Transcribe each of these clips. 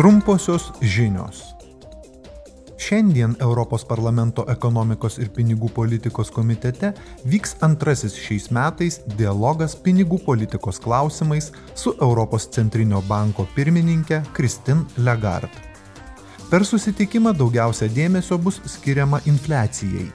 Trumposios žinios. Šiandien Europos parlamento ekonomikos ir pinigų politikos komitete vyks antrasis šiais metais dialogas pinigų politikos klausimais su Europos centrinio banko pirmininkė Kristin Lagarde. Per susitikimą daugiausia dėmesio bus skiriama infliacijai.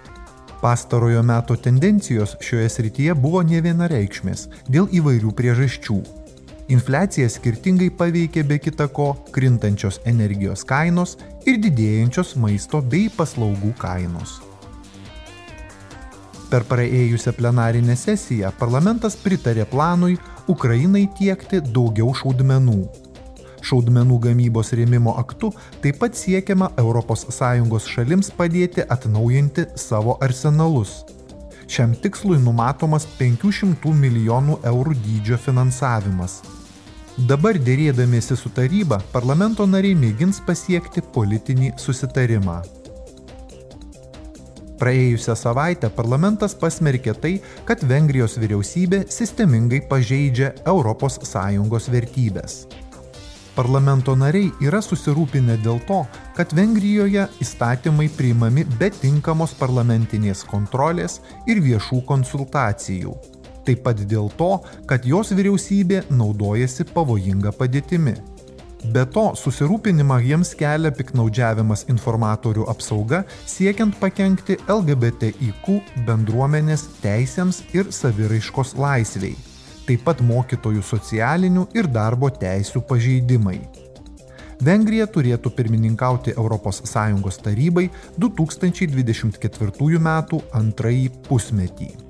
Pastarojo meto tendencijos šioje srityje buvo ne vienareikšmės dėl įvairių priežasčių Infliacija skirtingai paveikė be kita ko krintančios energijos kainos ir didėjančios maisto bei paslaugų kainos. Per praėjusią plenarinę sesiją parlamentas pritarė planui Ukrainai tiekti daugiau šaudmenų. Šaudmenų gamybos rėmimo aktu taip pat siekiama ES šalims padėti atnaujinti savo arsenalus. Šiam tikslui numatomas 500 milijonų eurų dydžio finansavimas. Dabar dėrėdamiesi su taryba, parlamento nariai mėgins pasiekti politinį susitarimą. Praėjusią savaitę parlamentas pasmerkė tai, kad Vengrijos vyriausybė sistemingai pažeidžia ES vertybės. Parlamento nariai yra susirūpinę dėl to, kad Vengrijoje įstatymai priimami be tinkamos parlamentinės kontrolės ir viešų konsultacijų taip pat dėl to, kad jos vyriausybė naudojasi pavojinga padėtimi. Be to, susirūpinimą jiems kelia piknaudžiavimas informatorių apsauga siekiant pakengti LGBTIQ bendruomenės teisėms ir saviraiškos laisviai, taip pat mokytojų socialinių ir darbo teisų pažeidimai. Vengrija turėtų pirmininkauti ES tarybai 2024 m. antrąjį pusmetį.